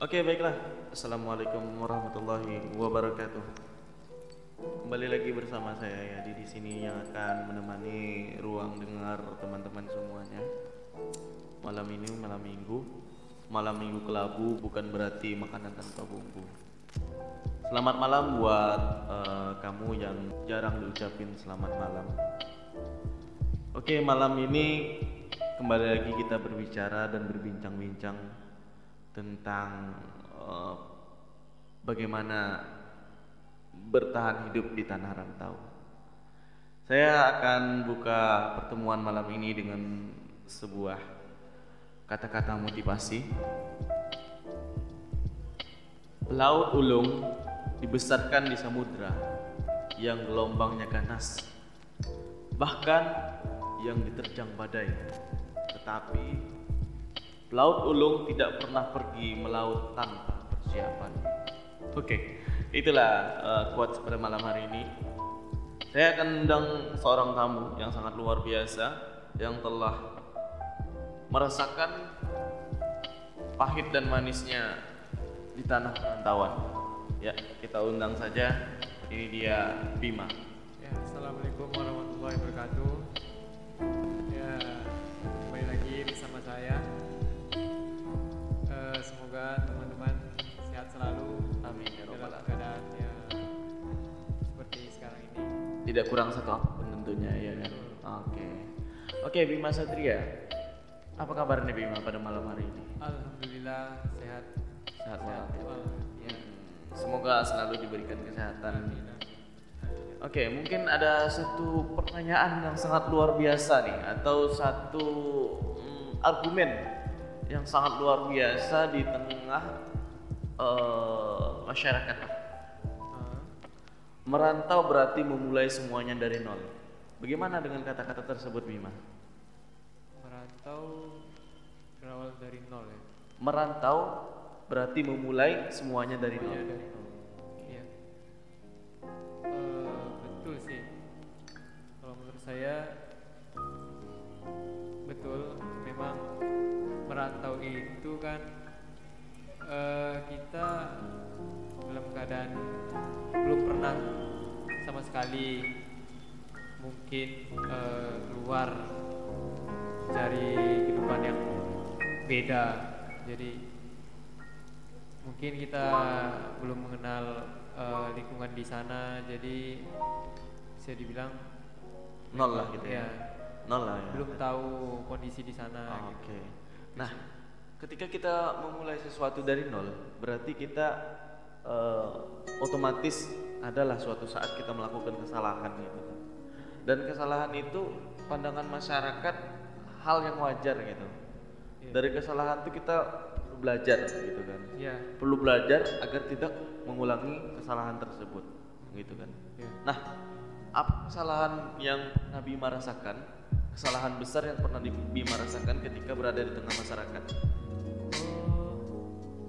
Oke baiklah. Assalamualaikum warahmatullahi wabarakatuh. Kembali lagi bersama saya ya di sini yang akan menemani ruang dengar teman-teman semuanya. Malam ini malam minggu. Malam minggu kelabu bukan berarti makanan tanpa bumbu. Selamat malam buat eh, kamu yang jarang diucapin selamat malam. Oke malam ini kembali lagi kita berbicara dan berbincang-bincang tentang eh, bagaimana bertahan hidup di tanah rantau. Saya akan buka pertemuan malam ini dengan sebuah kata-kata motivasi. Pelaut ulung dibesarkan di samudra yang gelombangnya ganas, bahkan yang diterjang badai. Tetapi Pelaut ulung tidak pernah pergi melaut tanpa persiapan. Oke, itulah uh, quotes pada malam hari ini. Saya akan undang seorang tamu yang sangat luar biasa yang telah merasakan pahit dan manisnya di tanah perantauan. Ya, kita undang saja. Ini dia Bima. Ya, assalamualaikum warahmatullahi wabarakatuh. Ya, kembali lagi bersama saya. Semoga teman-teman sehat selalu Amin ya dalam keadaan ya seperti sekarang ini. Tidak kurang satu apa pun tentunya ya kan. Oke. Oke, Bima Satria. Apa kabar nih Bima pada malam hari ini? Alhamdulillah sehat. Sehat-sehat ya. Wal- ya. Semoga selalu diberikan kesehatan. Amin. Oke, mungkin ada satu pertanyaan yang sangat luar biasa nih, atau satu mm, argumen yang sangat luar biasa di tengah eh, masyarakat. Ah, Merantau berarti memulai semuanya dari nol. Bagaimana dengan kata-kata tersebut, Bima? merantau berawal dari nol ya. Merantau berarti memulai semuanya dari nol. Dari nol. Iya. Eh, betul sih. Kalau menurut saya merantau itu kan eh, kita dalam keadaan belum pernah sama sekali mungkin eh, keluar cari kehidupan yang beda jadi mungkin kita belum mengenal eh, lingkungan di sana jadi bisa dibilang Nol lah gitu ya. ya Nol lah ya. belum tahu kondisi di sana Oke. gitu. Nah, ketika kita memulai sesuatu dari nol, berarti kita eh, otomatis adalah suatu saat kita melakukan kesalahan gitu kan. Dan kesalahan itu pandangan masyarakat hal yang wajar gitu. Iya. Dari kesalahan itu kita perlu belajar gitu kan. ya Perlu belajar agar tidak mengulangi kesalahan tersebut gitu kan. ya. Nah, apa kesalahan yang pernah Bima rasakan? Kesalahan besar yang pernah Bima rasakan ketika berada di tengah masyarakat? Oh,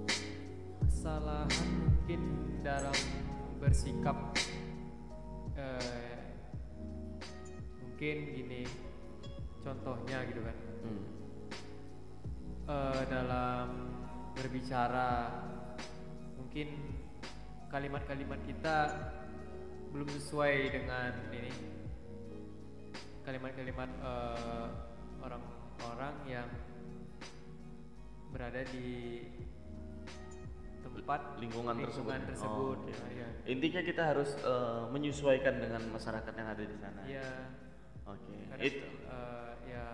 kesalahan mungkin dalam bersikap eh, mungkin gini contohnya gitu kan Hmm. Eh, dalam berbicara mungkin kalimat-kalimat kita belum sesuai dengan ini kalimat-kalimat eh, orang-orang yang berada di tempat Lingkungan tersebut. lingkungan Oh, tersebut. oke. Nah, ya. Intinya kita harus eh, menyesuaikan dengan masyarakat yang ada di sana. Iya. Oke. Kadang, Itu. eh, ya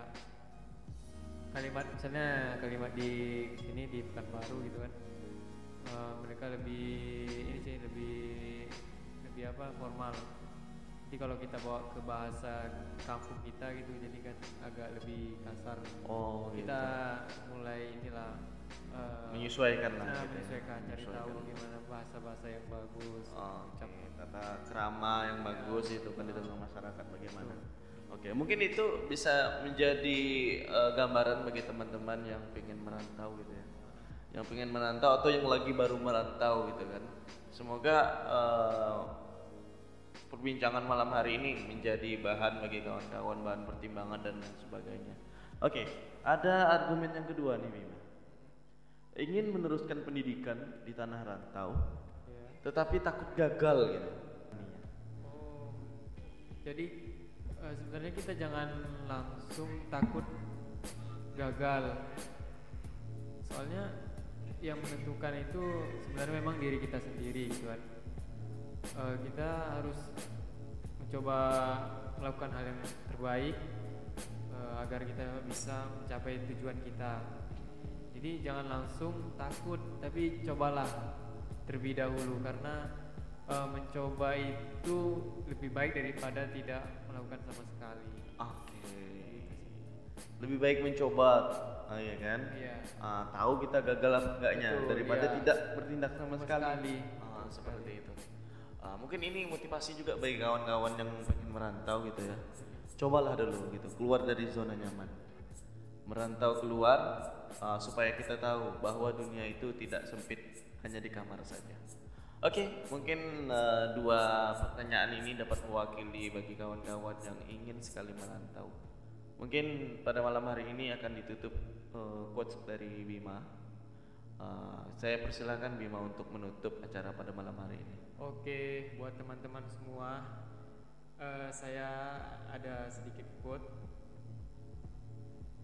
kalimat misalnya kalimat di sini di Pekanbaru gitu kan eh, mereka lebih ini sih lebih lebih apa formal kalau kita bawa ke bahasa kampung kita gitu jadi kan agak lebih kasar Oh, gitu. kita mulai inilah eh, menyesuaikan lah. nah, gitu ya. menyesuaikan cari tahu gimana bahasa-bahasa yang bagus Oh, Oke, tata krama yang bagus itu kan di tengah masyarakat bagaimana? Oke, mungkin itu bisa menjadi eh, gambaran bagi teman-teman yang ingin merantau gitu ya, yang ingin merantau atau yang lagi baru merantau gitu kan. Semoga eh, perbincangan malam hari ini menjadi bahan bagi kawan-kawan, bahan pertimbangan dan sebagainya. Oke, ada argumen yang kedua nih Bima. ingin meneruskan pendidikan di tanah rantau, ya tetapi takut gagal gitu. oh jadi eh, sebenarnya kita jangan langsung takut gagal soalnya yang menentukan itu sebenarnya memang diri kita sendiri gitu kan Eh, kita harus mencoba melakukan hal yang terbaik eh, agar kita bisa mencapai tujuan kita jadi jangan langsung takut tapi cobalah terlebih dahulu karena eh, mencoba itu lebih baik daripada tidak melakukan sama sekali Oke. Lebih baik mencoba, ah, ya kan? Iya. Ah, tahu kita gagal apa enggaknya Betul, daripada iya. tidak bertindak sama, Sama sekali. sekali. Ah, seperti itu. Ah, mungkin ini motivasi juga bagi kawan-kawan yang pengen merantau gitu ya. Cobalah dulu gitu, keluar dari zona nyaman. Merantau keluar ah, supaya kita tahu bahwa dunia itu tidak sempit hanya di kamar saja. Oke, mungkin eh, dua pertanyaan ini dapat mewakili bagi kawan-kawan yang ingin sekali merantau. Mungkin pada malam hari ini akan ditutup eh, quotes dari Bima. Eh, saya persilakan Bima untuk menutup acara pada malam hari ini. Oke, buat teman-teman semua, eh, saya ada sedikit quote.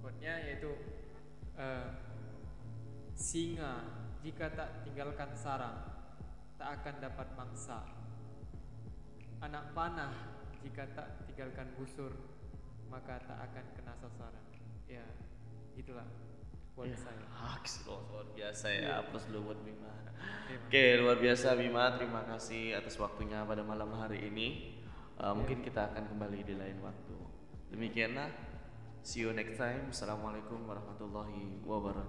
Quote-nya yaitu eh, singa jika tak tinggalkan sarang tak akan dapat mangsa. Anak panah jika tak tinggalkan busur maka tak akan kena sasaran. Ya, itulah quote Ya, saya. Haks, loh, luar biasa ya. Iya. Aplaus dulu buat Bima. Iya, Oke, luar biasa Bima. Terima kasih atas waktunya pada malam hari ini. Uh, Mungkin kita akan kembali di lain waktu. Demikianlah. See you next time. Assalamualaikum warahmatullahi wabarakatuh.